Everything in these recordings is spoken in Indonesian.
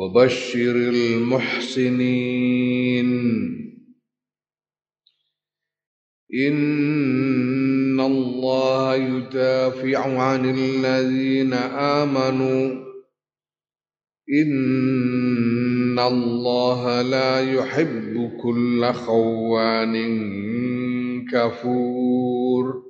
وبشر المحسنين. إن الله يدافع عن الذين آمنوا. إن الله لا يحب كل خوان كفور.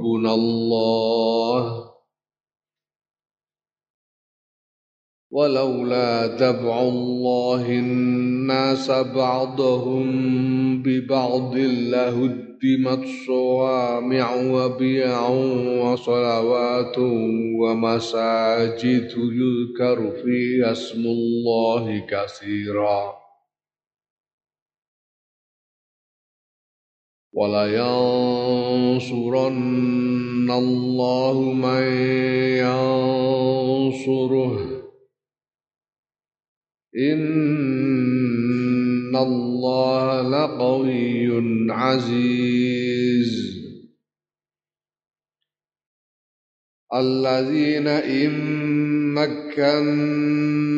ربنا الله. ولولا دفع الله الناس بعضهم ببعض لهدمت صوامع وبيع وصلوات ومساجد يذكر فيها اسم الله كثيرا. ولينصرن الله من ينصره. إن الله لقوي عزيز. الذين إن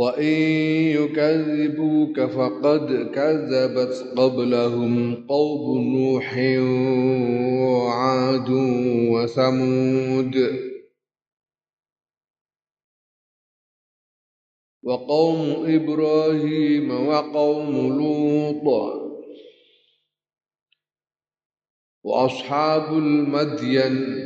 وإن يكذبوك فقد كذبت قبلهم قوم نوح وعاد وثمود وقوم إبراهيم وقوم لوط وأصحاب المدين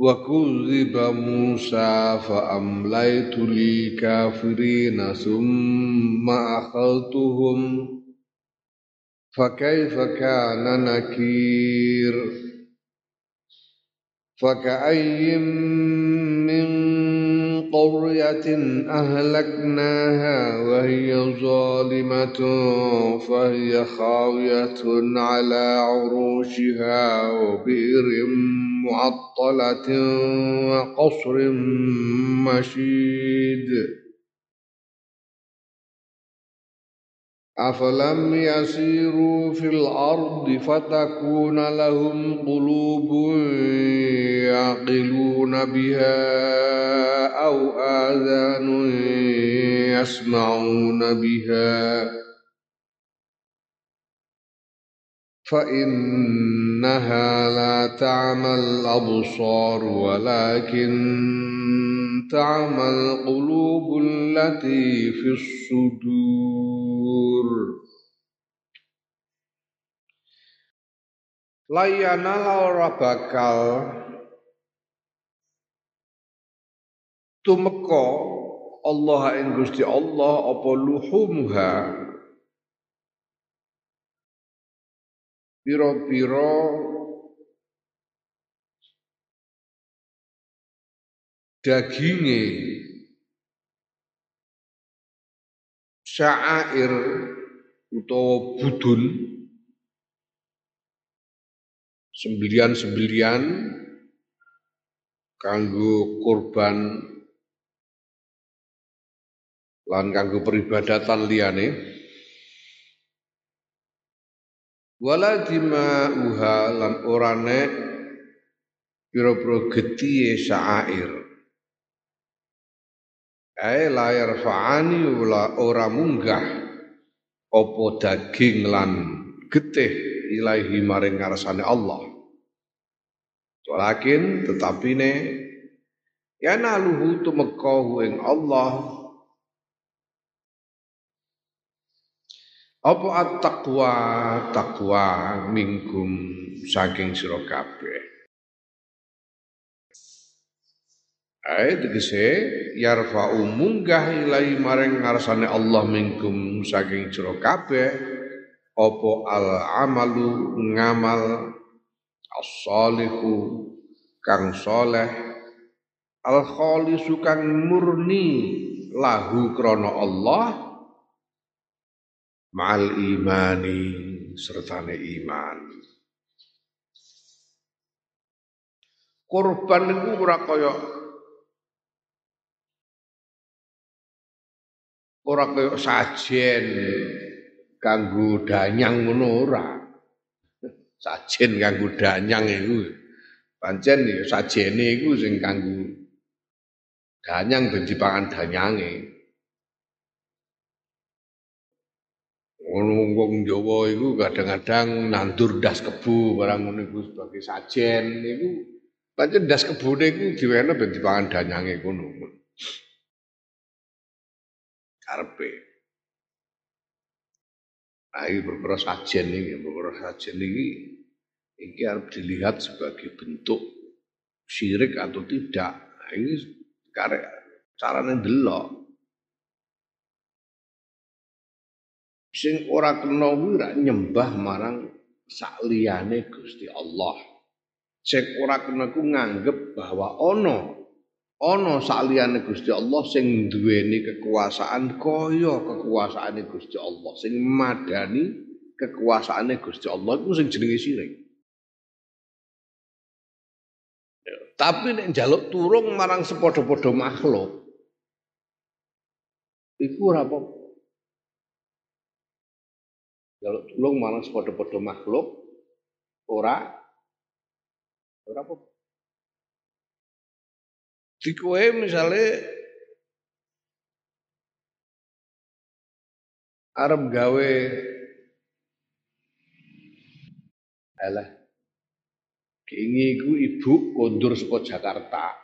وكذب موسى فأمليت للكافرين ثم أخذتهم فكيف كان نكير؟ فكأي من قرية أهلكناها وهي ظالمة فهي خاوية على عروشها وبئر معطلة وقصر مشيد أفلم يسيروا في الأرض فتكون لهم قلوب يعقلون بها أو آذان يسمعون بها فإنها لا تعمى الأبصار ولكن تعمى القلوب التي في الصدور layana ora bakal tumeka Allah ing Gusti Allah apa luhumha pira-pira daginge syair utawa budun. Sembilian-sembilian kanggo kurban lan kanggo peribadatan liyane wala dima'uha lan orane pira-pira getihe syair. Ae layar fa'ani ora munggah apa daging lan getih ilahi maring ngarsane Allah. Walakin tetapi ne ya naluhu tumekahu ing Allah apa at-taqwa taqwa minkum saking sira kabeh? Ae tegese yarfa'u munggah ilai maring ngarsane Allah minkum saking sira kabeh. Apa al amalu ngamal as-salihu kang soleh al khalisu kang murni lahu krana Allah ma'al imani sertane iman. Korban niku ora kaya ora kaya sajen kanggo danyang ngono ora. Sajen kanggo danyang iku. Pancen ya sajene iku sing kanggo danyang ben dipangan danyange ngono wong Jawa iku kadang-kadang nandur das kebu barang ngono iku sebagai sajen iku pancen das kebune iku diwene ben dipangan danyange ngono karepe ini perkara sajen ini, perkara sajen ini, ini harus dilihat sebagai bentuk syirik atau tidak. Ini karek carane delok. Sing ora kena kuwi nyembah marang sakliyane Gusti Allah. Sing ora kena ku nganggep bahwa ana ana saliyane Gusti Allah sing duweni kekuasaan kaya kekuasaane Gusti Allah sing madani kekuasaane Gusti Allah iku sing jenenge sirik tapi nek njaluk turung marang sepadha-padha makhluk iku ora apa Jaluk tulung marang sepadha-padha makhluk ora ora apa di kowe misalnya arep gawe alah keingi iku ibu kondur saka Jakarta.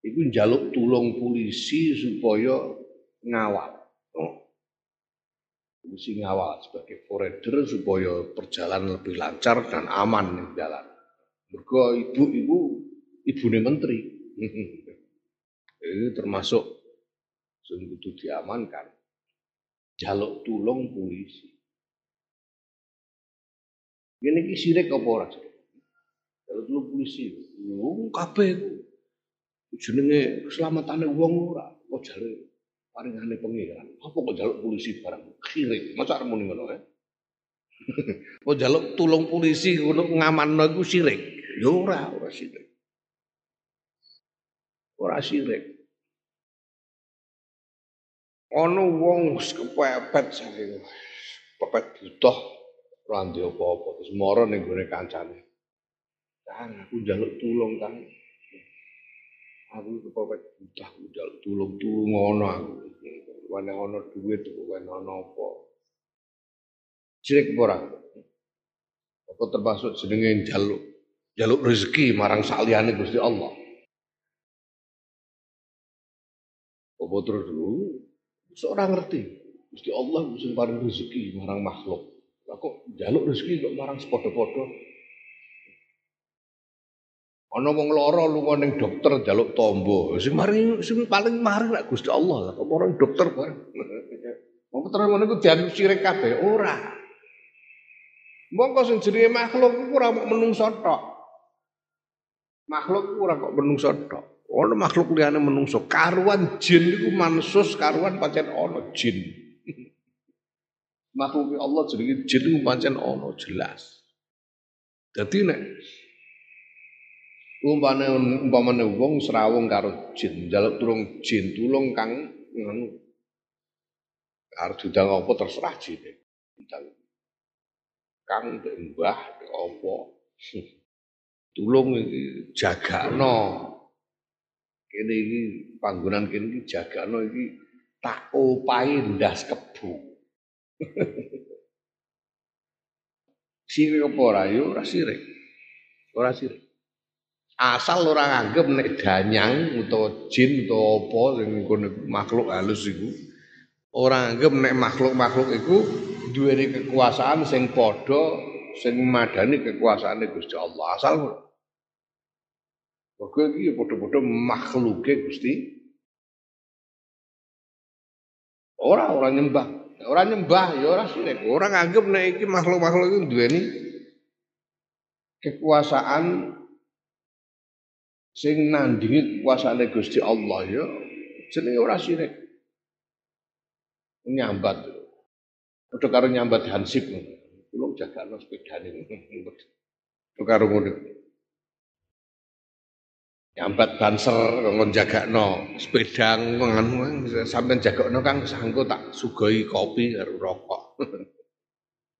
Iku njaluk tulung polisi supaya ngawal. Oh. Polisi ngawal sebagai forader supaya perjalanan lebih lancar dan aman di jalan mergo ibu ibu ibune menteri. Ini termasuk sing kudu diamankan. Jaluk tulung polisi. Ini ki sirik apa ora sirik? Jaluk tulung polisi. Wong kabeh iku jenenge keselamatane wong ora. Kok jare paringane pengiran. Apa kok jaluk polisi barang sirik? Masa arep muni ngono ya? Kok jaluk tulung polisi ngono ngamanno iku sirik? Ya ora, ora sirik. ora sirik. Ana wong kepepet saking pepet butuh ora apa-apa terus mara ning gone kancane. Kang aku njaluk tulung Kang. Aku kepepet aku njaluk tulung tulung ngono aku. Wane ana duit wane ana apa. Sirik ora? Apa termasuk jenenge njaluk jaluk rezeki marang saliyane Gusti Allah. Apa terus dulu? Seorang ngerti. Gusti Allah bisa paring rezeki marang makhluk. Lah kok jaluk rezeki kok marang sepodo-podo? Ana wong lara lunga ning dokter jaluk tombo. Sing mari sing paling mari nek Gusti Allah lah kok orang dokter bareng. Wong terus ngono iku dianggap sirik kabeh ora. Mongko sing jenenge makhluk iku ora mung menungso tok. Makhluk ora kok menungso tok. Ono makhluk liyane menungso, karuan jin iku mansus, karuan pancen ono jin. makhluk Allah jenenge jin iku pancen ono jelas. Dadi nek umpamane umpamane wong serawung karo jin, njaluk turung jin tulung kang ngono. Arep didang apa terserah jin. Kang mbek mbah apa. Tulung iki jagakno. Kene iki panggonan kene iki jagakno iki tak opahi ndas kebu sirik apa ora? Yo ora sirik. Ora sirik asal ora nganggep nek danyang utawa jin utawa apa makhluk halus iku ora nganggep nek makhluk-makhluk iku duweni kekuasaan sing padha sing madani kekuasaane Gusti Allah asal Mergo iki padha-padha makhluke Gusti Ora ora nyembah. Ora nyembah ya ora sirik. Ora nganggep nek iki makhluk-makhluk iki duweni kekuasaan sing nandingi kekuasaane Gusti Allah ya jenenge ora sirik. Nyambat. Padha karo nyambat hansip. Kulo jagakno sepedane. Padha karo ngono. Nyambat banser ngon jagakno sepeda ngono sampean jagakno Kang sangko tak sugoi kopi karo rokok.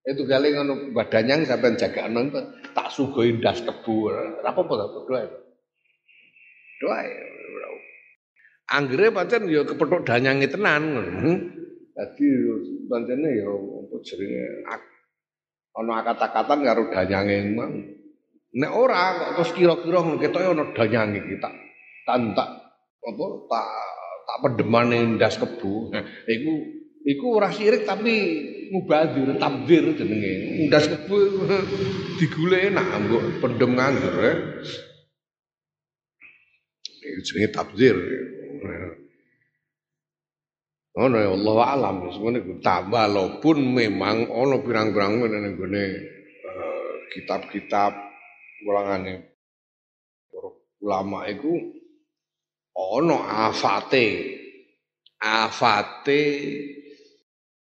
Itu kali ngono badannya sampean jagakno tak sugoi ndas tebu. Apa-apa ta doa. Doa. Anggere pancen ya kepethuk danyange tenan ngono. Dadi pancene ya apa jenenge ana akata-akatan karo danyange emang. Nek ora kok terus kira-kira ketoke ana danyange iki tak tak apa tak tak pedemane ndas kebu. Iku iku ora sirik tapi mubadir, tabdir jenenge. Ndas kebu digule enak mbok pendem nganggur ya. Iku jenenge tabdir. Ono ya Allah alam. Semuanya tambah walaupun memang ono pirang-pirang ngene nggone kitab-kitab ulangane. Ulama iku ono afate. Afate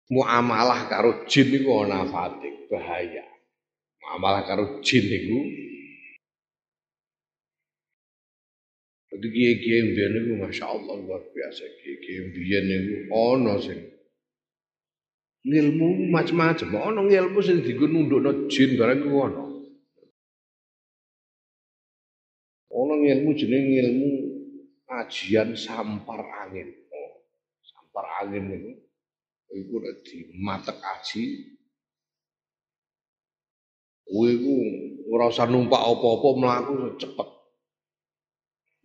muamalah karo jin iku ono afate. Bahaya. Muamalah karo jin iku Jadi kiai-kiai mbiyen niku masyaallah luar biasa kiai-kiai mbiyen niku ana sing ngilmu macam-macam, ana ngilmu sing dienggo nundukno jin barang ku ana. Ana ngilmu jeneng ngilmu ajian sampar angin. Oh, sampar angin niku iku nek dimatek aji kowe iku ora usah numpak apa-apa mlaku cepet.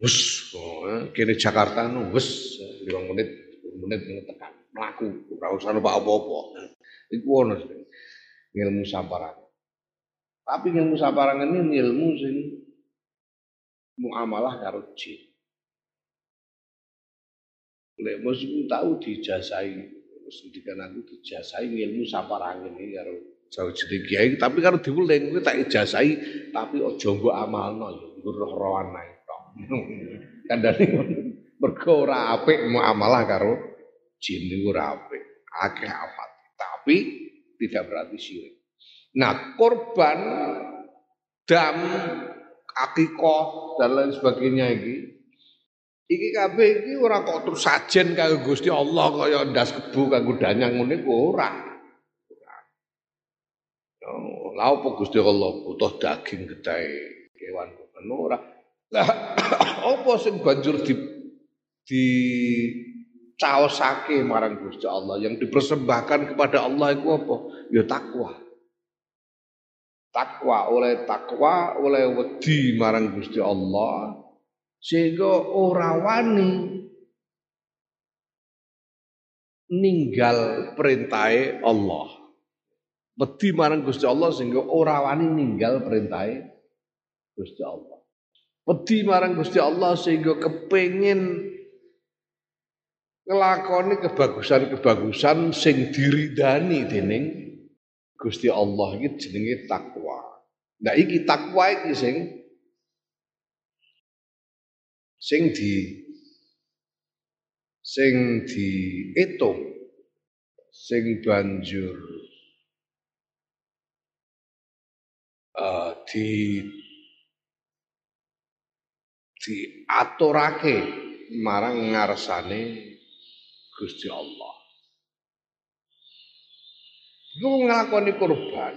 Wes, eh, kene Jakarta nu wes 5 menit, 10 menit tekan. Mlaku, ora usah numpak apa-apa. Iku ono ilmu samparan. Tapi ilmu samparan ini ilmu sing muamalah karo jin. Lek mesti tahu dijasai, mesti kan aku dijasai ilmu samparan ini karo jauh jadi kiai, tapi karo diuling tak ijazai, tapi aja mbok amalno ya, nggo roh-rohan ae. Kandhane mergo ora apik muamalah karo jin niku ora apik. Akeh afat. Tapi tidak berarti syirik. Nah, korban dam akikoh dan lain sebagainya iki iki kabeh iki ora kok terus sajen kanggo Gusti Allah kaya ndas kebu kanggo danyang ngene ora. Oh, lha opo Gusti Allah butuh daging getahe kewan ora. Lah apa sing banjur di di caosake marang Gusti Allah yang dipersembahkan kepada Allah itu apa? Ya takwa. Takwa oleh takwa oleh wedi marang Gusti Allah sehingga ora wani ninggal perintahe Allah. Wedi marang Gusti Allah sehingga ora wani ninggal perintahe Gusti Allah. Wedi marang Gusti Allah sehingga kepengin ngelakoni kebagusan-kebagusan sing diridani dening Gusti Allah iki jenenge takwa. Nah iki takwa iki sing sing di sing diitung sing banjur uh, di diaturake marang ngarsane Gusti Allah. Iku nglakoni kurban.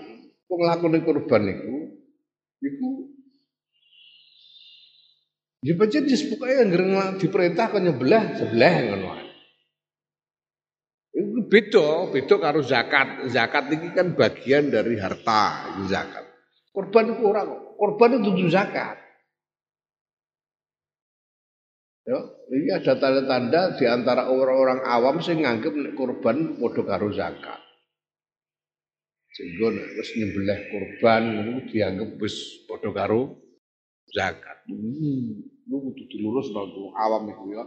Kok nglakoni kurban iku iku Ya pancen disepukake anggere diperintah kok nyebelah sebelah ngono ae. Itu beda, beda karo zakat. Zakat ini kan bagian dari harta, itu zakat. Korban itu orang, korban itu tujuh zakat. Ya, ini ada tanda-tanda di antara orang-orang awam sing nganggep korban padha karo zakat. Sehingga wis nyembelih korban itu dianggap wis padha karo zakat. Hmm, lu kudu dilurus nang awam iku ya.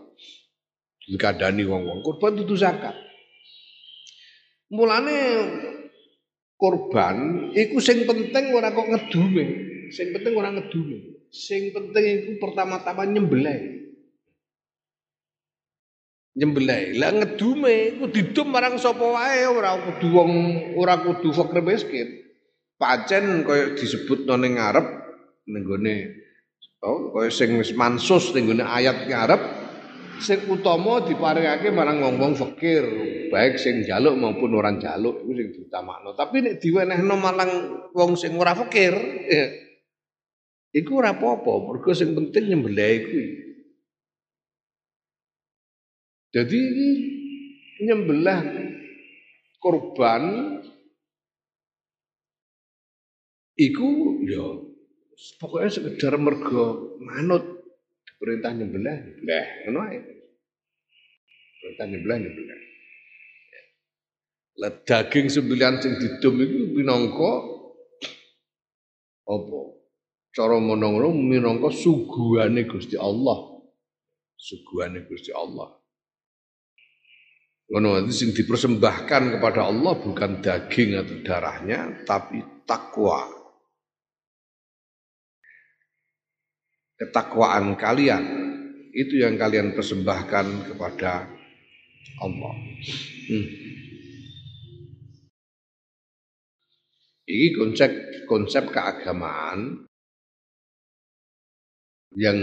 Dikadani wong-wong korban itu zakat. Mulane korban iku sing penting ora kok ngedume. Sing penting ora ngedume. Sing penting iku pertama-tama nyembelih nyembelih. Lah ngedume iku didum marang sapa wae ora kudu wong ora kudu fakir miskin. Pancen kaya disebut ning ngarep ning gone oh kaya sing wis mansus ning ayat ngarep sing utama diparingake marang wong-wong fakir, baik sing jaluk maupun orang jaluk iku sing diutamakno. Tapi nek diwenehno marang wong sing ora fakir, ya, iku ora apa-apa, mergo sing penting nyembelih kuwi. Jadi nyembelah korban iku ya pokoknya sekedar mergo manut perintah nyembelah nyembelah ngono ae. Perintah nyembelah nyembelah. Lah daging sembilan sing didum iku minangka apa? Cara ngono minangka suguhane Gusti Allah. Suguhane Gusti Allah. Ngono itu sing dipersembahkan kepada Allah bukan daging atau darahnya tapi takwa. Ketakwaan kalian itu yang kalian persembahkan kepada Allah. Hmm. Ini konsep konsep keagamaan yang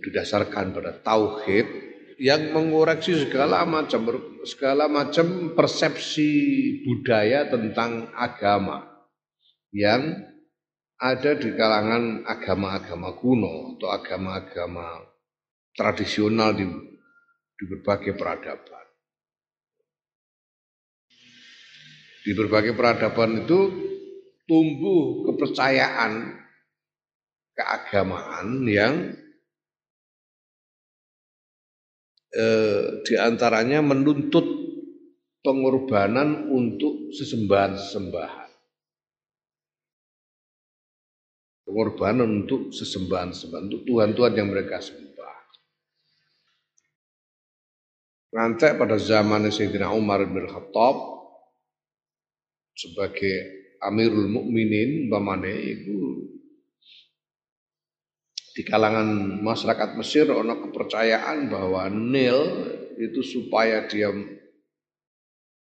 didasarkan pada tauhid yang mengoreksi segala macam segala macam persepsi budaya tentang agama yang ada di kalangan agama-agama kuno atau agama-agama tradisional di, di berbagai peradaban. Di berbagai peradaban itu tumbuh kepercayaan keagamaan yang eh, di antaranya menuntut pengorbanan untuk sesembahan-sesembahan. Pengorbanan untuk sesembahan-sesembahan, untuk Tuhan-Tuhan yang mereka sembah. Nanti pada zaman Sayyidina Umar bin Khattab sebagai Amirul Mukminin, bamane itu di kalangan masyarakat Mesir ono kepercayaan bahwa Nil itu supaya dia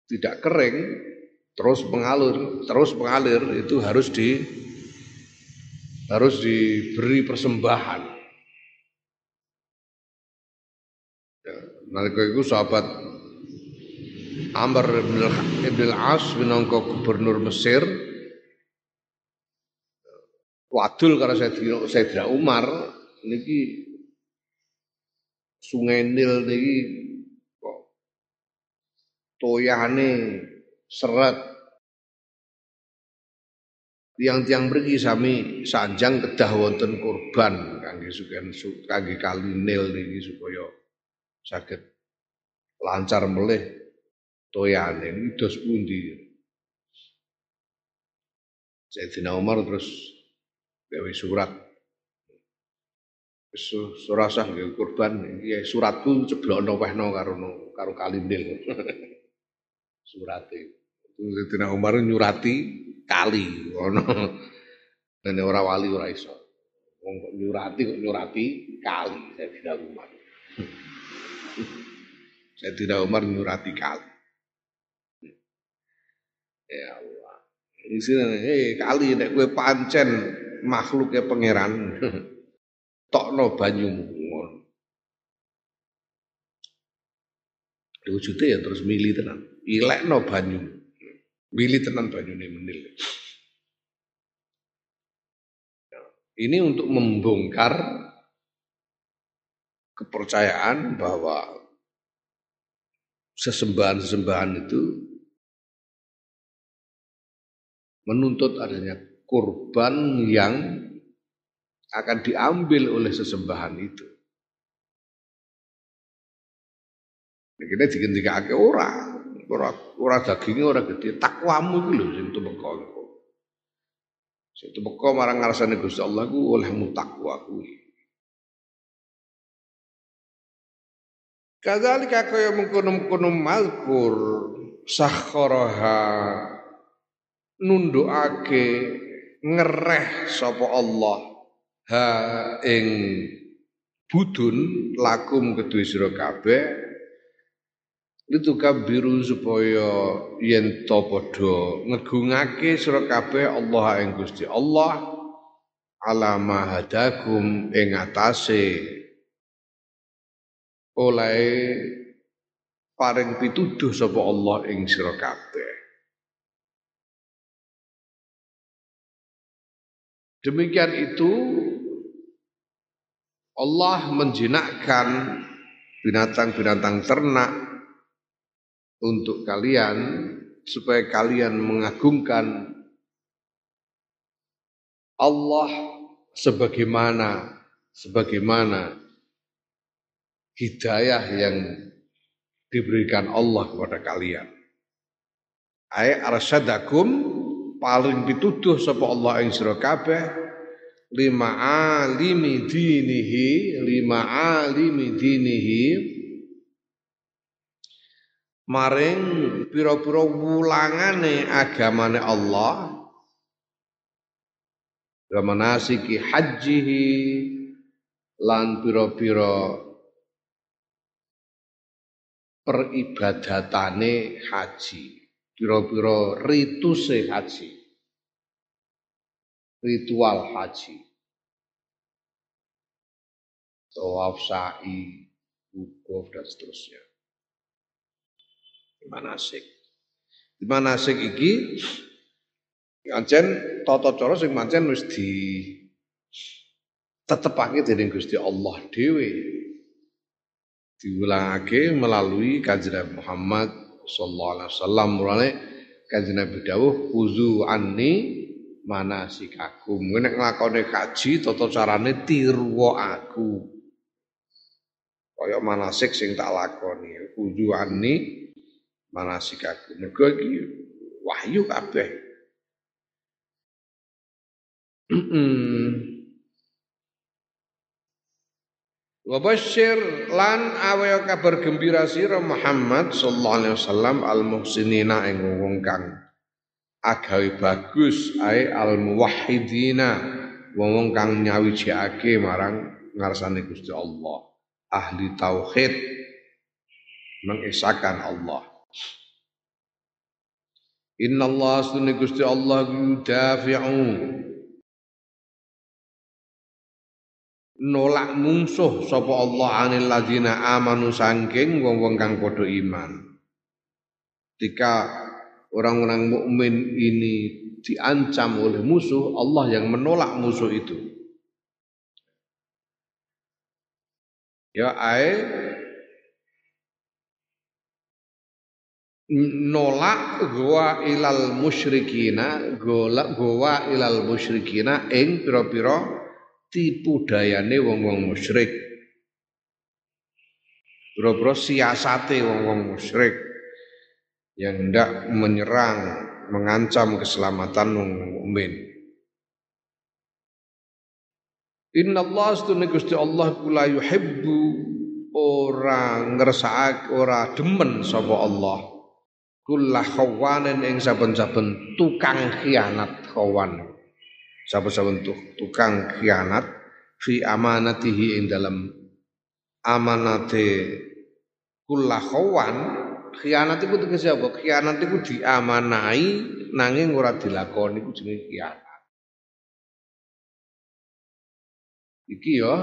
tidak kering terus mengalir terus mengalir itu harus di harus diberi persembahan. Ya, nalika itu sahabat Amr bin Al-As minangka gubernur Mesir wadul karo Sayyidina Umar niki Sungai Nil niki kok toyane seret. Tiang-tiang mriki sami sanjang kedah wonten kurban kangge suken kangge kali Nil niki supaya saged lancar melih toyane niki dos pundi? Sayyidina Umar terus gawe surat. Surasah gawe kurban ya suratku ceblokno wehno karo karo kalindil. Surate. Sayyidina Umar nyurati kali ngono. Dene ora wali ora iso. Wong kok nyurati kok nyurati kali Sayyidina Umar. Sayyidina Umar nyurati kali. Ya Allah. Sini eh kali nek kowe pancen makhluknya pangeran. Tokno banyumu ngono wujudnya ya terus milih tenan. Ilekno banyu. Milih tenan banyune menil. Ini untuk membongkar kepercayaan bahwa sesembahan-sesembahan itu menuntut adanya kurban yang akan diambil oleh sesembahan itu. Kita digendikake ora, ora ora dagingnya ora gede, takwamu itu lho sing tumeka iku. Sing tumeka marang ngarsane Gusti Allah ku oleh mutakwa kuwi. Kadzalika kaya mengkono-mengkono mazkur sakharaha nundukake ngereh sapa Allah. Ha ing budun lakum kedue sira kabeh. Itu kabiru supaya yen to padha ngegungake sira kabeh Allah ing Gusti Allah. Alama hadakum ing atase. Oleh paring pituduh sapa Allah ing sira kabeh. Demikian itu Allah menjinakkan binatang-binatang ternak untuk kalian supaya kalian mengagungkan Allah sebagaimana sebagaimana hidayah yang diberikan Allah kepada kalian. Ay arsyadakum paling dituduh sapa Allah ing sira kabeh lima alimi dinihi lima alimi dinihi maring pira-pira wulangane agamane Allah Ramanasiki hajihi lan pira-pira peribadatane haji. Pira-pira rituse haji. Ritual haji. Tawaf sa'i, wukuf dan seterusnya. Manasik. Di manasik iki ancen tata cara sing pancen wis di tetepake dening Gusti Allah dhewe diulangake melalui kanjeng Muhammad sallallahu alaihi wasallam. Mulane kanjeng Nabi dawuh uzu anni manasikakum nek nglakone kaji tata carane tiru aku. Kaya manasik sing tak lakoni. Uzu anni manasikakum mergo iki wahyu kabeh. Wa basyir lan awe kabar gembira sira Muhammad sallallahu alaihi wasallam al muhsinina ing wong kang agawe bagus ae al muwahhidina wong kang nyawijake marang ngarsane Gusti Allah ahli tauhid mengesahkan Allah. Inna Allah sunni Gusti Allah yudafi'u nolak mungsuh sapa Allah anil ladina amanu sangking wong-wong kang padha iman. Ketika orang-orang mukmin ini diancam oleh musuh, Allah yang menolak musuh itu. Ya ai nolak goa ilal musyrikina gola goa ilal musyrikina ing pira-pira tipu dayane wong-wong musyrik. Bro-bro siasate wong-wong musyrik yang hendak menyerang, mengancam keselamatan wong mukmin. Inna Allah astune Gusti Allah kula yuhibbu ora ngersakake ora demen sapa Allah. Kullah khawanin ing saben-saben tukang khianat khawan saben-saben tukang khianat fi amanatihi ing dalam amanate kula khawan khianat iku tegese apa khianat iku diamanai nanging ora dilakoni iku jenenge khianat. Iki ya.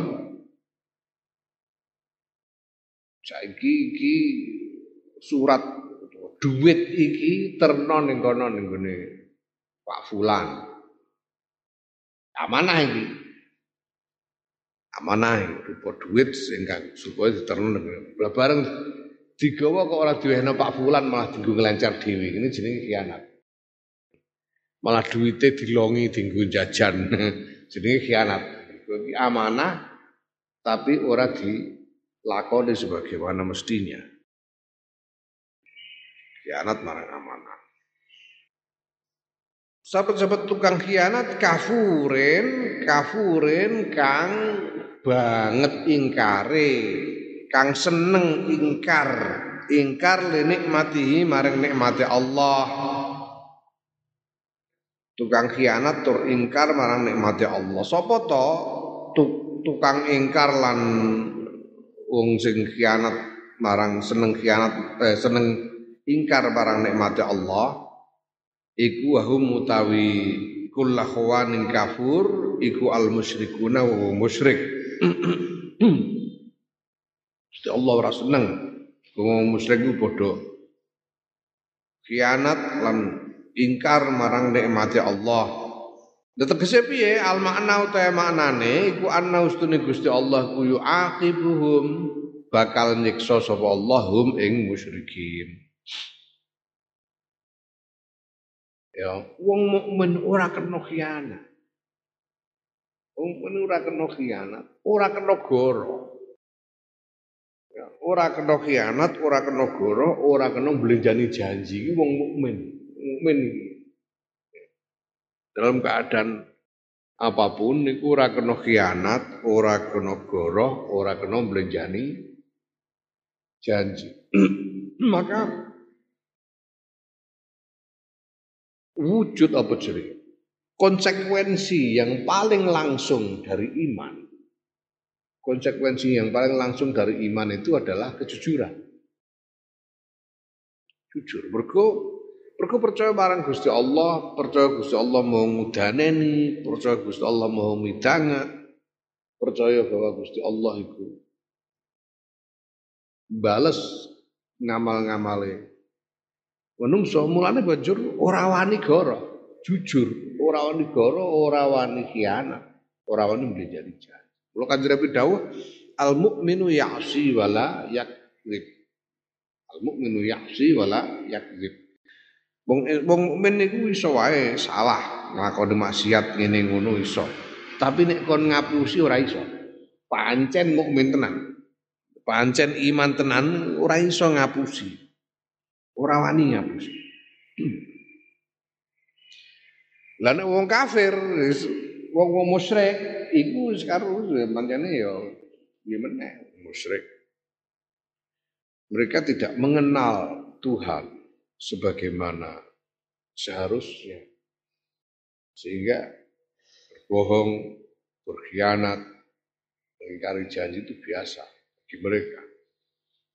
Saiki iki surat duit iki terno ning kono ning Pak Fulan Amanah ini. amanah rupa duit sehingga supaya diterno negara. Bareng digawa kok ora diwehno Pak Fulan malah dienggo nglancar dhewe. Ini jenenge khianat. Malah duitnya dilongi dienggo jajan. jenenge khianat. Iki amanah tapi ora dilakoni sebagaimana mestinya. Khianat marang amanah. Sahabat-sahabat tukang khianat kafurin, kafurin kang banget ingkare, kang seneng ingkar, ingkar li nikmatihi maring nikmati Allah. Tukang khianat tur ingkar marang nikmati Allah. Sopo to tukang ingkar lan wong sing khianat marang seneng khianat eh, seneng ingkar marang nikmati Allah iku wahum mutawi kullakhwanin kafur iku al musyrikuna wa musyrik. Gusti Allah ora seneng. Wong musyrik ku padha khianat lan ingkar marang nikmati Allah. Tegese piye? Al makna utawa maknane iku anna ustune Gusti Allah ku yuaqibuhum bakal nyiksa sapa Allah hum ing musyrikin. Ya, wong mukmin ora kena khianat. Wong mukmin ora kena khianat, ora kena goro. Ya, ora kena khianat, ora kena goro, ora kena belenjani janji iki wong mukmin. Mukmin Dalam keadaan apa pun niku ora kena khianat, ora kena goro, ora kena belenjani janji. Maka wujud apa jadi konsekuensi yang paling langsung dari iman. Konsekuensi yang paling langsung dari iman itu adalah kejujuran. Jujur. Mergo mergo percaya barang Gusti Allah percaya Gusti Allah mau ngudaneni percaya Gusti Allah mau midangat percaya bahwa Gusti Allah itu balas ngamal-ngamale Menungso mulane banjur ora wani goro, jujur, ora wani goro, ora wani khianat, ora wani mbenjani janji. Kula Kanjeng Nabi dawuh, al mukminu ya'si wala yakzib. Al mukminu ya'si wala yakzib. Wong wong mukmin niku iso wae salah, nglakoni maksiat ngene ngono iso. Tapi nek kon ngapusi ora iso. Pancen mukmin tenan. Pancen iman tenan ora iso ngapusi. Ora wani ngapus. Lah nek wong kafir, wong-wong musyrik iku sekarang pancene ya ya meneh musyrik. Mereka tidak mengenal Tuhan sebagaimana seharusnya. Sehingga berbohong, berkhianat, mengingkari janji itu biasa bagi mereka.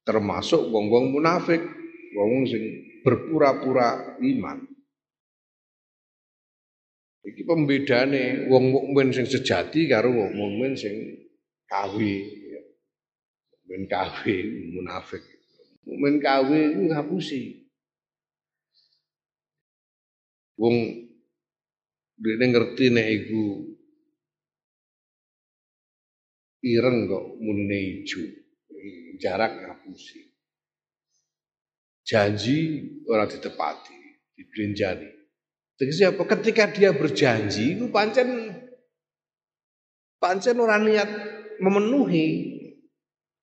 Termasuk wong-wong munafik wong sing berpura-pura iman. Iki pembedane wong mukmin sing sejati karo wong mukmin sing kawi. Mukmin kawi munafik. Mukmin kawi iku ngapusi. Wong dene ngerti nek iku ireng kok munine ijo. Jarak ngapusi janji orang ditepati, dibelanjani. Jadi apa? Ketika dia berjanji, itu pancen pancen orang niat memenuhi.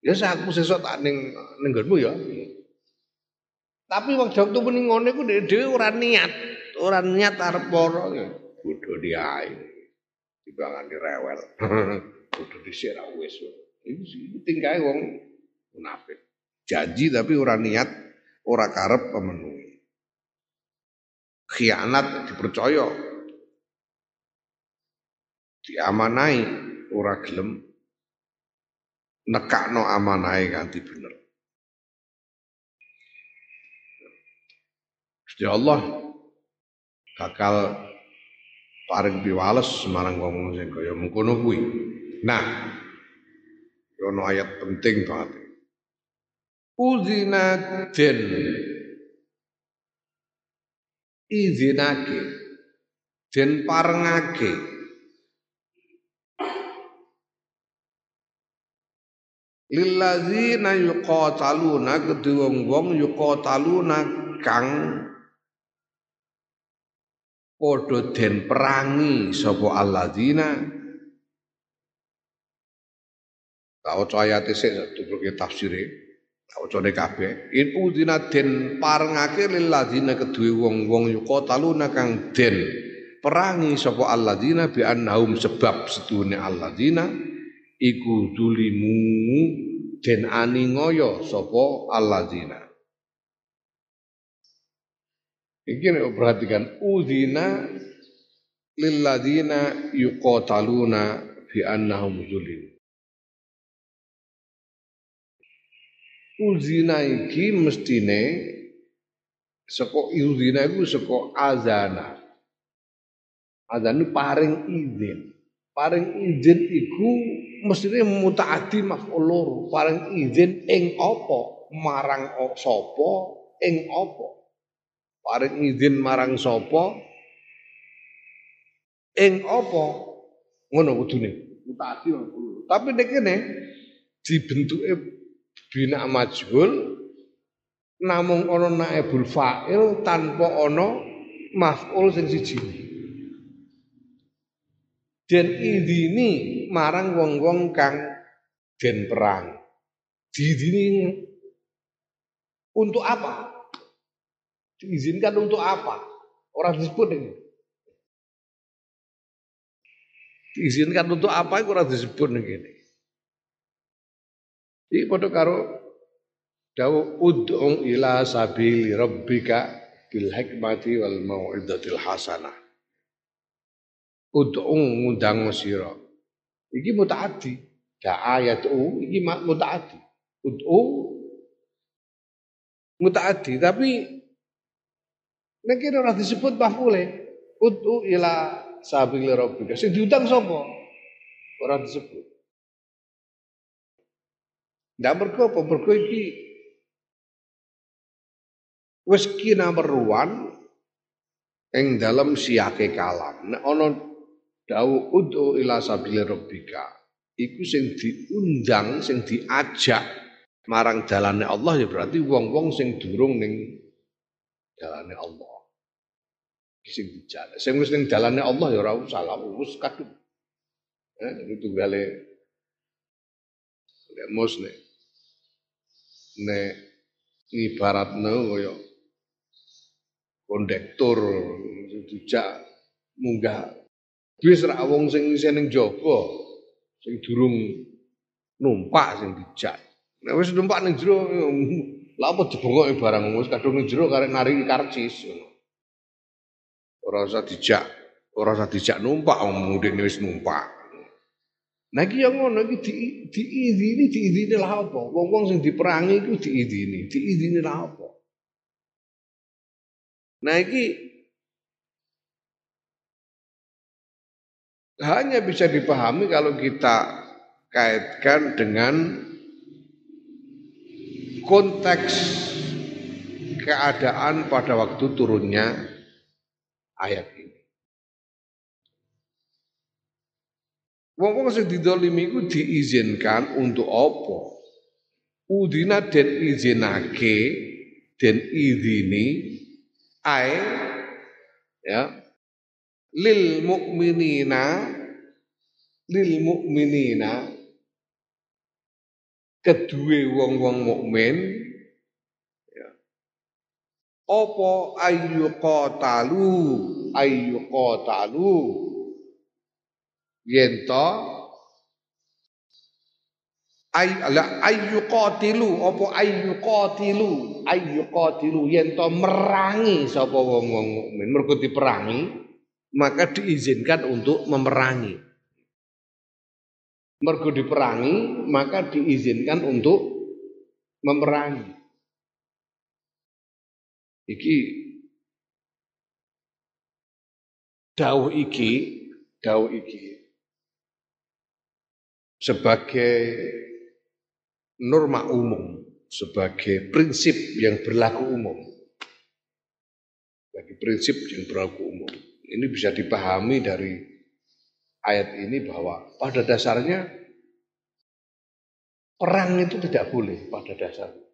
Ya aku sesuk tak ning nenggonmu ya. Tapi waktu waktu muni ngono iku dhewe ora niat, ora niat arep ya. Bodho diae. Dibangani rewel. Bodho dhisik ra wis. Iki tingkae wong munafik. Janji tapi ora niat ora karep pemenuhi. Khianat dipercaya. Diamanai ora gelem nekakno amanahe ganti bener. Gusti Allah bakal paring piwales semarang wong sing kaya mengkono kuwi. Nah, ono ayat penting banget uzina den izinake. Den parengake. Lilladzina yuqataluna kedue wong-wong yuqataluna kang padha den perangi sapa alladzina tak waca ayate sik tafsire wacane kabeh in udina den parengake lilladzina kedue wong-wong yuqataluna kang den perangi sapa alladzina bi annahum sebab sedune alladzina iku dulimu den aningoyo sapa alladzina Iki nek perhatikan udina lilladzina yuqataluna bi annahum zulim. Uzina iki mestine saka uzina iku saka azana. Azan paring izin. Paring izin iku mestine mutaati maf'ul loro. Paring izin ing apa? Marang sapa? Ing apa? paring izin marang sapa ing apa ngono kudune mutaati tapi nek kene dibentuke bina majhul namung ana naibul fa'il tanpa ana maf'ul sing siji den idini marang wong-wong kang den perang diidini untuk apa Diizinkan untuk apa? Orang disebut ini. Diizinkan untuk apa orang disebut ini. Iki padha karo dawu ud'u ila sabili rabbika bil hikmati wal mau'izatil hasanah. Ud'u ngundang sira. Iki mutaaddi. Da ayat u iki mutaaddi. Ud'u mutaaddi tapi Nek ora disebut maf'ule, utu ila sabili rabbika. Sing diundang sapa? Ora disebut. Ndak mergo apa? Mergo iki wis ki nomor one ing dalam siake kalam. Nek ana dawuh utu ila sabili rabbika, iku sing diundang, sing diajak marang dalane Allah ya berarti wong-wong sing durung ning dalane Allah sing dijak. Sing wis ning dalane Allah ya ora usah lah wis kadung. Eh itu gale nek mos nek ibaratno kaya kondektur dijak munggah bis ra wong sing isih ning jaba sing durung numpak sing dijak. Nek wis numpak ning jero lha apa dibongoke barang wis kadung ning jero karek nari karcis. Ora usah dijak, ora usah dijak numpak wong mudine wis numpak. Iki yang ngono iki di diizini diizini lah apa? Wong-wong sing diperangi iku diizini, diizini lah apa? Nah iki hanya bisa dipahami kalau kita kaitkan dengan konteks keadaan pada waktu turunnya ayat ini. Wong-wong sing didolimi iku diizinkan untuk apa? Udina den izinake den idini ae ya lil mukminina lil mukminina kedue wong-wong mukmin apa ayu qatalu ayu qatalu yen to ay la ayu qatilu apa ayu qatilu? Ayu qatilu yen to merangi sapa wong-wong mukmin. Mergo diperangi maka diizinkan untuk memerangi. Mergo diperangi maka diizinkan untuk memerangi. Iki dawuh iki, dawuh iki sebagai norma umum, sebagai prinsip yang berlaku umum. Bagi prinsip yang berlaku umum. Ini bisa dipahami dari ayat ini bahwa pada dasarnya perang itu tidak boleh pada dasarnya.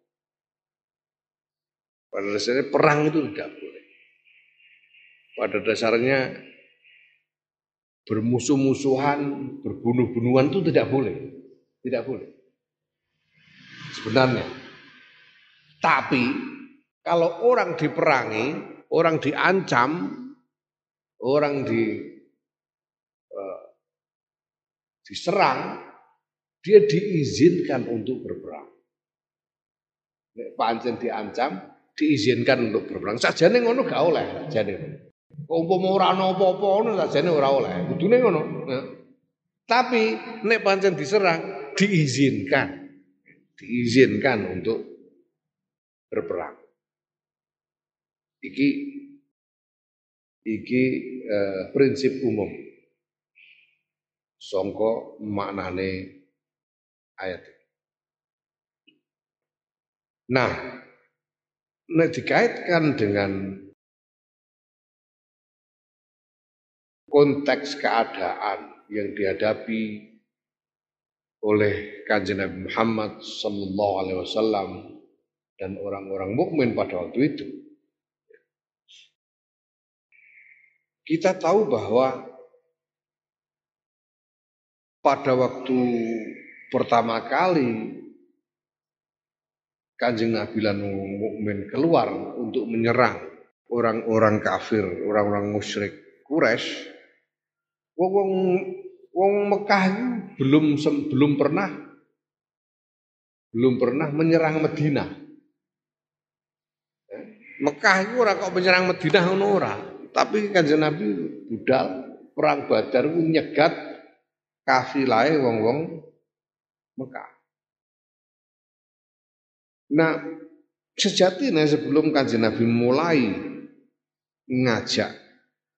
Pada dasarnya perang itu tidak boleh. Pada dasarnya bermusuh-musuhan, berbunuh-bunuhan itu tidak boleh. Tidak boleh. Sebenarnya. Tapi kalau orang diperangi, orang diancam, orang di uh, diserang, dia diizinkan untuk berperang. Nek pancen diancam, diizinkan untuk berperang. Sajane ngono gak oleh, sajane. Umpama ora ana apa-apa ngono sajane ora oleh. Kudune ngono. Nah. Tapi nek pancen diserang, diizinkan. Diizinkan untuk berperang. Iki iki eh, prinsip umum. Songko maknane ayat Nah, nah dikaitkan dengan konteks keadaan yang dihadapi oleh kanjeng Nabi Muhammad Sallallahu Alaihi Wasallam dan orang-orang mukmin pada waktu itu. Kita tahu bahwa pada waktu pertama kali Kanjeng Nabi lan mukmin keluar untuk menyerang orang-orang kafir, orang-orang musyrik Quraisy. Wong wong wong Mekah belum belum pernah belum pernah menyerang Medina. Mekah itu orang kok menyerang Medina ngono ora, tapi Kanjeng Nabi budal perang Badar nyegat kafilah wong-wong Mekah. Nah, sejatinya sebelum kanjeng Nabi mulai ngajak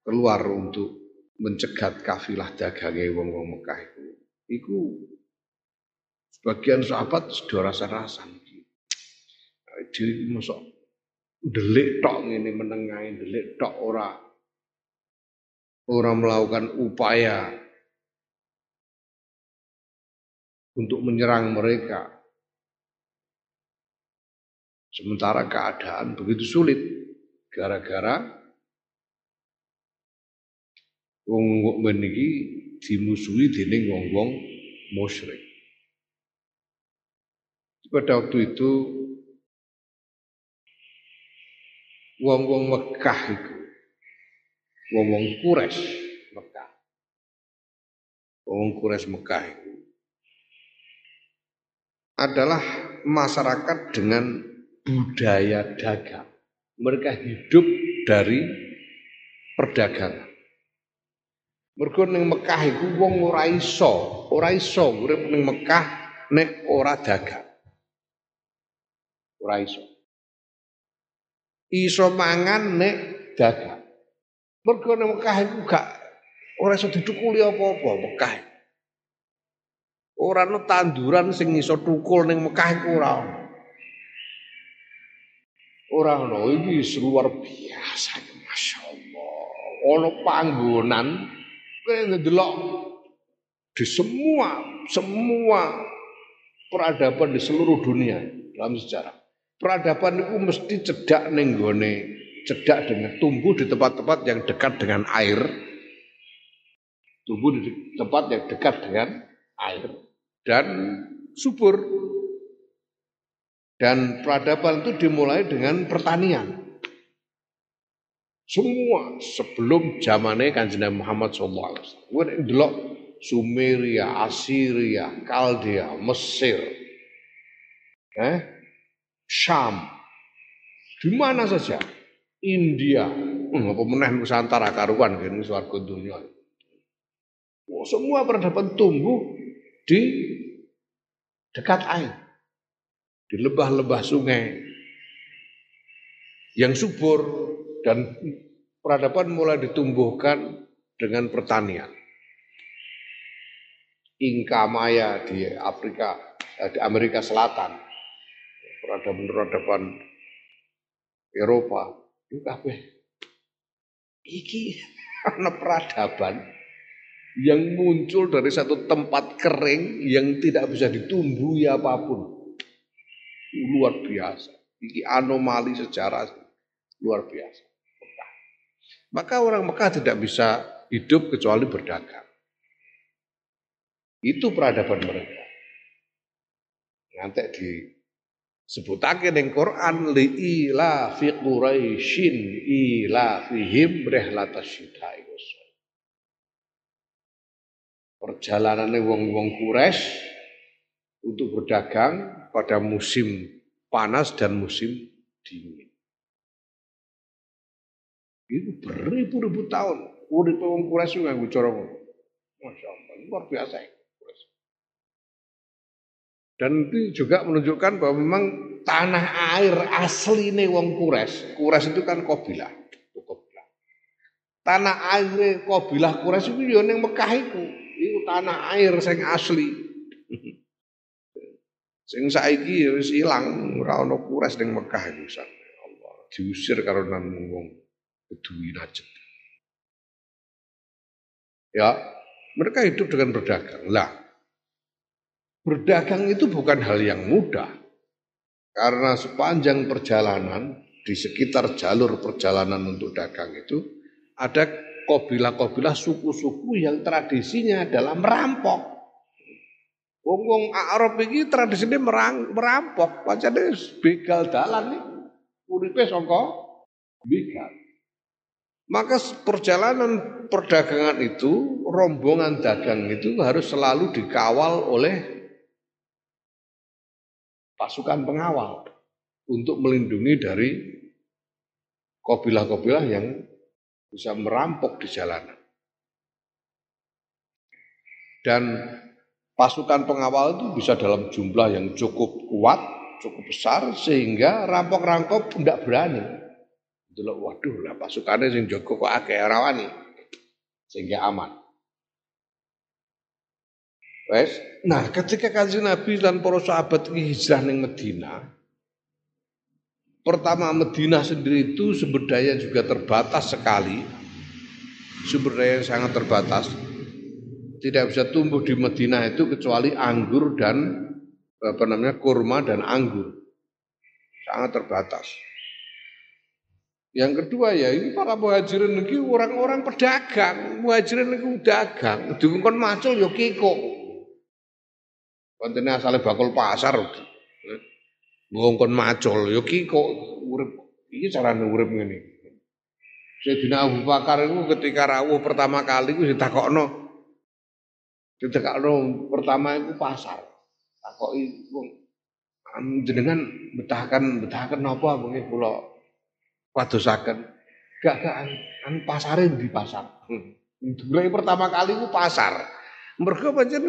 keluar untuk mencegat kafilah dagangnya wong-wong Mekah itu, itu sebagian sahabat sudah rasa-rasa Jadi masuk delik tok ini menengahin delik tok ora orang melakukan upaya untuk menyerang mereka. Sementara keadaan begitu sulit gara-gara wong mukmin iki dimusuhi dening wong-wong musyrik. Pada waktu itu wong-wong Mekah itu wong-wong Quraisy Mekah. Wong Quraisy Mekah itu adalah masyarakat dengan budaya dagang. Mereka hidup dari perdagangan. Mergo ning Mekah iku wong ora iso, ora iso urip ning Mekah nek ora dagang. Ora iso. Iso mangan nek dagang. Mergo ning Mekah iku gak ora iso didukuli apa-apa Mekah. Ora ana tanduran sing iso tukul ning Mekah iku ora ono. Ora ono iki luar biasa Masya Allah. Ono panggonan kowe ndelok di semua semua peradaban di seluruh dunia dalam sejarah. Peradaban itu mesti cedak ning gone cedak dengan tumbuh di tempat-tempat yang dekat dengan air. Tumbuh di tempat yang dekat dengan air dan subur. Dan peradaban itu dimulai dengan pertanian. Semua sebelum zamannya kanjeng Muhammad SAW. Gue delok Sumeria, Assyria, Kaldea, Mesir, eh, Syam, di mana saja, India, hmm, apa meneh Nusantara karuan gini swarga dunia. Oh, semua peradaban tumbuh di dekat air, di lebah-lebah sungai yang subur dan peradaban mulai ditumbuhkan dengan pertanian. Inka Maya di Afrika, eh, di Amerika Selatan, peradaban-peradaban Eropa, itu kabeh. Iki ana peradaban yang muncul dari satu tempat kering yang tidak bisa ditumbuhi apa pun. Luar biasa. Ini anomali sejarah luar biasa. Maka orang Mekah tidak bisa hidup kecuali berdagang. Itu peradaban mereka. Nanti di sebutake ning Quran li ila fi quraisyin ila fihim rihlatasyita'i perjalanan wong-wong Quraisy untuk berdagang pada musim panas dan musim dingin. Itu beribu-ribu tahun. Urip wong Quraisy nganggo cara ngono. Masya Allah, luar biasa ya. Dan itu juga menunjukkan bahwa memang tanah air asli nih wong Quraisy. Quraisy itu kan kabilah. Tanah air kabilah Quraisy itu yo ning Mekah iku itu tanah air sing asli. sing saiki ya wis ilang, ora ana kures ning Mekah iku Allah. Diusir karo nang wong Bedui Najd. Ya, mereka hidup dengan berdagang. Lah, berdagang itu bukan hal yang mudah. Karena sepanjang perjalanan di sekitar jalur perjalanan untuk dagang itu ada kabilah-kabilah suku-suku yang tradisinya adalah merampok. Wong-wong Arab ini tradisinya merang, merampok, pancene begal dalan nih. Uripe sangka begal. Maka perjalanan perdagangan itu, rombongan dagang itu harus selalu dikawal oleh pasukan pengawal untuk melindungi dari kabilah-kabilah yang bisa merampok di jalanan. Dan pasukan pengawal itu bisa dalam jumlah yang cukup kuat, cukup besar sehingga rampok-rampok tidak berani. Delok waduh lah pasukannya sing Joko kok akeh rawani. Sehingga aman. Wes, nah ketika kanjeng Nabi dan para sahabat hijrah ning Medina, Pertama Medina sendiri itu sumber daya juga terbatas sekali. Sumber daya yang sangat terbatas. Tidak bisa tumbuh di Medina itu kecuali anggur dan apa namanya kurma dan anggur. Sangat terbatas. Yang kedua ya ini para muhajirin ini orang-orang pedagang, muhajirin ini dagang, dikongkon macul yo ya kiko. Kontene asale bakul pasar. Ngongkon macul, yo ki kok urip iki carane urip ngene. Sayyidina Abu Bakar itu ketika rawuh pertama kali itu ditakokno. Ditakokno pertama itu pasar. Takoki wong jenengan betahkan betahkan napa bengi kula padosaken. Gak gak an, an pasare di pasar. Hmm. pertama kali itu pasar. Mergo pancen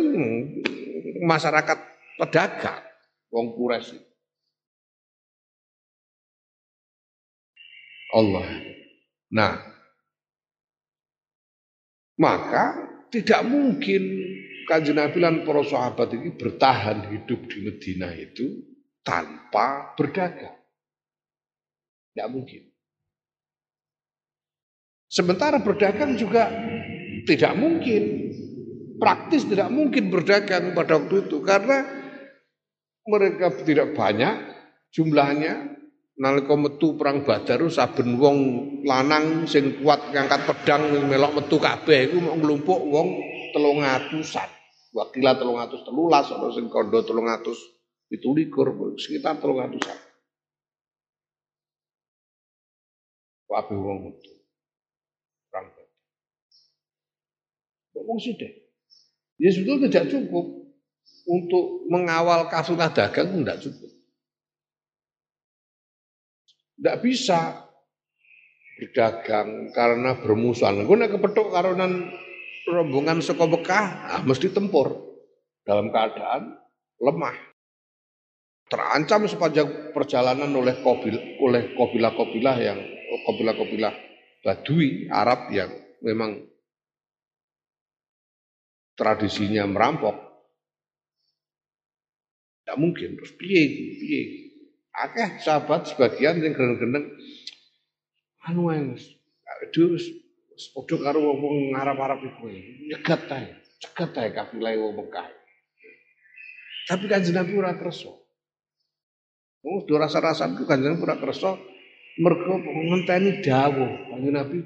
masyarakat pedagang wong Quraisy. Allah. Nah, maka tidak mungkin kanjeng Nabi dan para sahabat ini bertahan hidup di Medina itu tanpa berdagang. Tidak mungkin. Sementara berdagang juga tidak mungkin. Praktis tidak mungkin berdagang pada waktu itu karena mereka tidak banyak jumlahnya nalika metu perang Badar saben wong lanang sing kuat ngangkat pedang melok metu kabeh iku mau nglumpuk wong 300-an. Wakila 313 ana sing kandha 327 sekitar 300-an. Kabeh wong metu. Perang Badar. Wong sithik. Ya sebetulnya tidak cukup untuk mengawal kafilah dagang tidak cukup. Tidak bisa berdagang karena bermusuhan. Gue nak karonan rombongan saka Mekah, ah, mesti tempur dalam keadaan lemah. Terancam sepanjang perjalanan oleh kobil, oleh yang kobilah-kobilah Badui Arab yang memang tradisinya merampok. Tidak mungkin. Terus piye piye akeh sahabat sebagian yang gendeng-gendeng anu wis padha karo wong ngarap-arap iku. Nyegat ae, cegat ae kafilah wong Mekah. Tapi kanjeng Nabi ora kersa. Wong do rasa-rasa itu kanjeng Nabi ora kersa. Mergo ngenteni dawuh. Kanjeng Nabi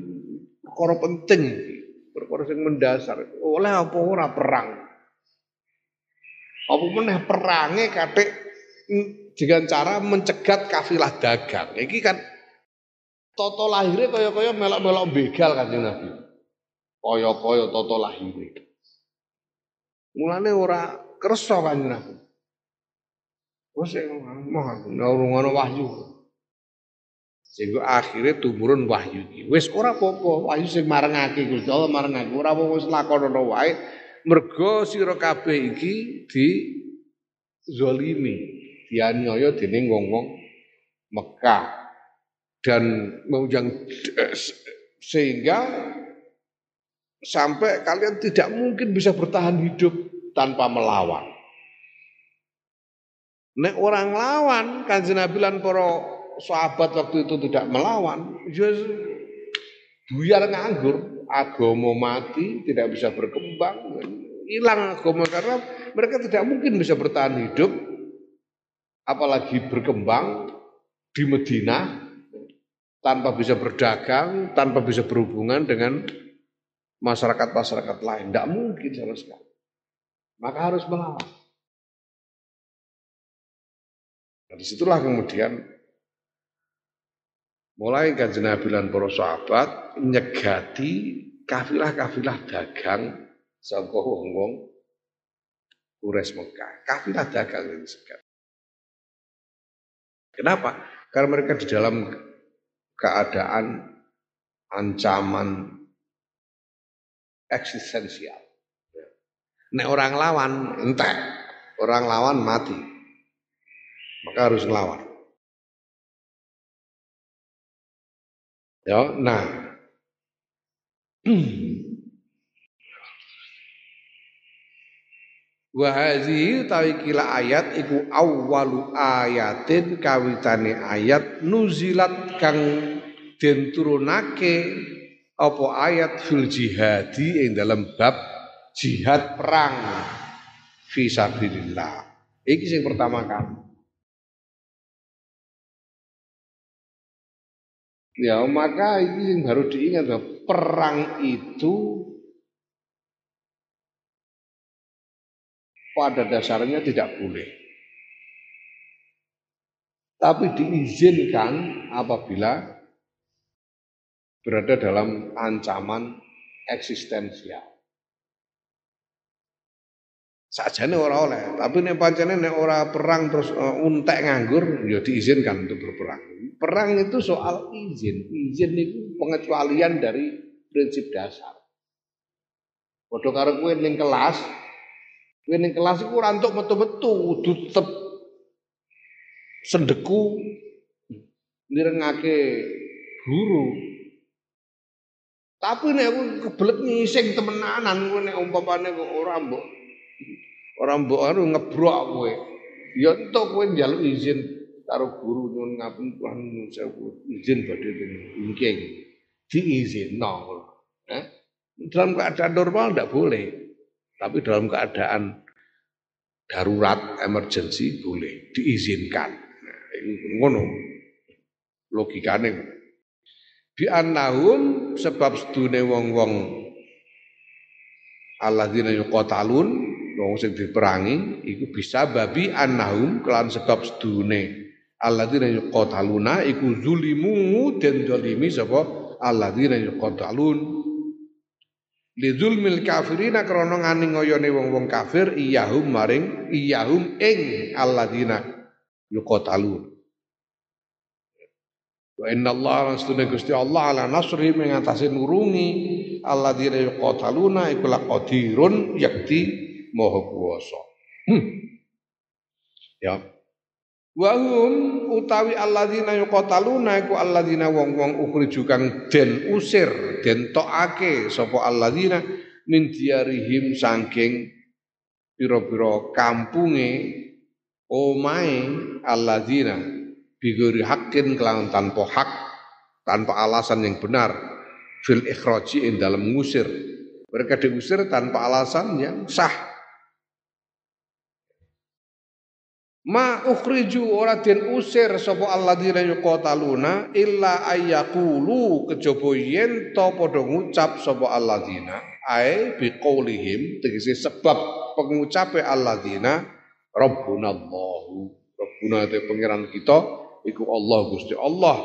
perkara penting perkara sing mendasar. Oleh apa ora perang? Apa meneh perange katik dengan cara mencegat kafilah dagang. Iki kan toto lahirnya kaya-kaya melok-melok begal kan Nabi. Kaya-kaya toto lahirnya. Mulane ora kersa kan Nabi. Wes ngono wahyu. Sehingga akhirnya tumurun wahyu iki. Wis ora apa-apa, wahyu sing marengake Gusti Allah marengake. Ora apa-apa wis lakonono wae. Mergo sira kabeh iki di zalimi dianiaya dening wong-wong Mekah dan yang sehingga sampai kalian tidak mungkin bisa bertahan hidup tanpa melawan. Nek orang lawan kanjeng Nabi lan para sahabat waktu itu tidak melawan, ya buyar nganggur, agama mati, tidak bisa berkembang, hilang agama karena mereka tidak mungkin bisa bertahan hidup apalagi berkembang di Medina tanpa bisa berdagang, tanpa bisa berhubungan dengan masyarakat-masyarakat lain. Tidak mungkin sama sekali. Maka harus melawan. Nah, di situlah kemudian mulai kanjeng Nabi dan para sahabat nyegati kafilah-kafilah dagang saka wong-wong Quraisy Mekah. Kafilah dagang ini sekat. Kenapa? Karena mereka di dalam keadaan ancaman eksistensial. Nek orang lawan entek, orang lawan mati. Maka harus ngelawan. Ya, nah. Wa hazihi tawi kila ayat iku awwalu ayatin kawitane ayat nuzilat kang den turunake apa ayat fil jihadi ing dalam bab jihad perang fi sabilillah. Iki sing pertama kali. Ya maka ini yang baru diingat bahwa perang itu pada dasarnya tidak boleh. Tapi diizinkan apabila berada dalam ancaman eksistensial. Sajane ora oleh, tapi nek pancene nek ora perang terus uh, untek nganggur ya diizinkan untuk berperang. Perang itu soal izin. Izin itu pengecualian dari prinsip dasar. Padha karo kowe ning kelas, Kowe ning kelas iku ora entuk metu-metu, kudu tetep sendeku nirengake guru. Tapi nek aku kebelet ngising temenanan kowe nek umpamane kok ora mbok ora mbok anu ngebrok kowe. Ya entuk kowe njaluk izin karo guru nyuwun ngapunten nyuwun sewu izin badhe nggih. Diizinno. Eh? Dalam keadaan normal tidak boleh. Tapi dalam keadaan darurat, emergency boleh diizinkan. Nah, ini ngono. Logikane. Bi annahum sebab sedune wong-wong alladzina yuqatalun wong sing diperangi iku bisa babi annahum kelan sebab sedune alladzina yuqataluna iku zulimu den zalimi sapa alladzina yuqatalun. Lidzulmil kafirina krana ngani ngoyone wong-wong kafir iyahum maring iyahum ing alladzina yuqatalun. Wa inna Allah rastune Gusti Allah ala nasri mengatasi nurungi alladzina yuqataluna iku laqadirun yakti maha kuwasa hmm. ya Wahum utawi alladzina yuqataluna iku alladzina wong-wong ukhriju kang den usir, den tokake sapa alladzina min diarihim saking pira-pira kampunge omae alladzina bigori hakin kelawan tanpa hak, tanpa alasan yang benar. fil ikhraji ing dalam ngusir. Mereka diusir tanpa alasan yang sah. Ma ukhriju ora den usir sapa alladzina yuqataluna illa ayyaqulu kejaba yen to padha ngucap sapa alladzina ae biqaulihim tegese sebab pengucape alladzina rabbunallahu. Rabbuna te pangeran kita iku Allah Gusti Allah.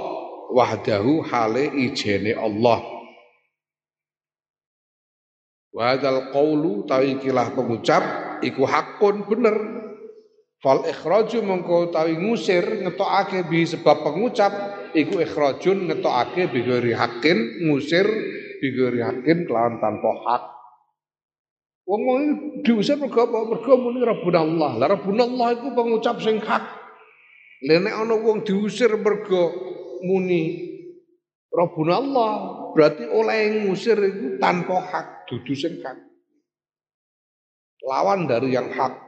Wahdahu hale ijene Allah. Wadal qaulu tawi kilah pengucap iku hakun bener Fal ikhraju mengko tawi ngusir ngetokake bi sebab pengucap iku ikhrajun ngetokake bi ghairi hakin ngusir bi ghairi hakin kelawan tanpa hak. Wong wong diusir mergo apa? Mergo muni Rabbunallah. Lah Rabbunallah iku pengucap sing hak. Lah nek ana wong diusir mergo muni Rabbunallah berarti oleh ngusir itu tanpa hak, dudu sing hak. Lawan dari yang hak.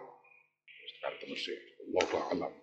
Terus Allah alam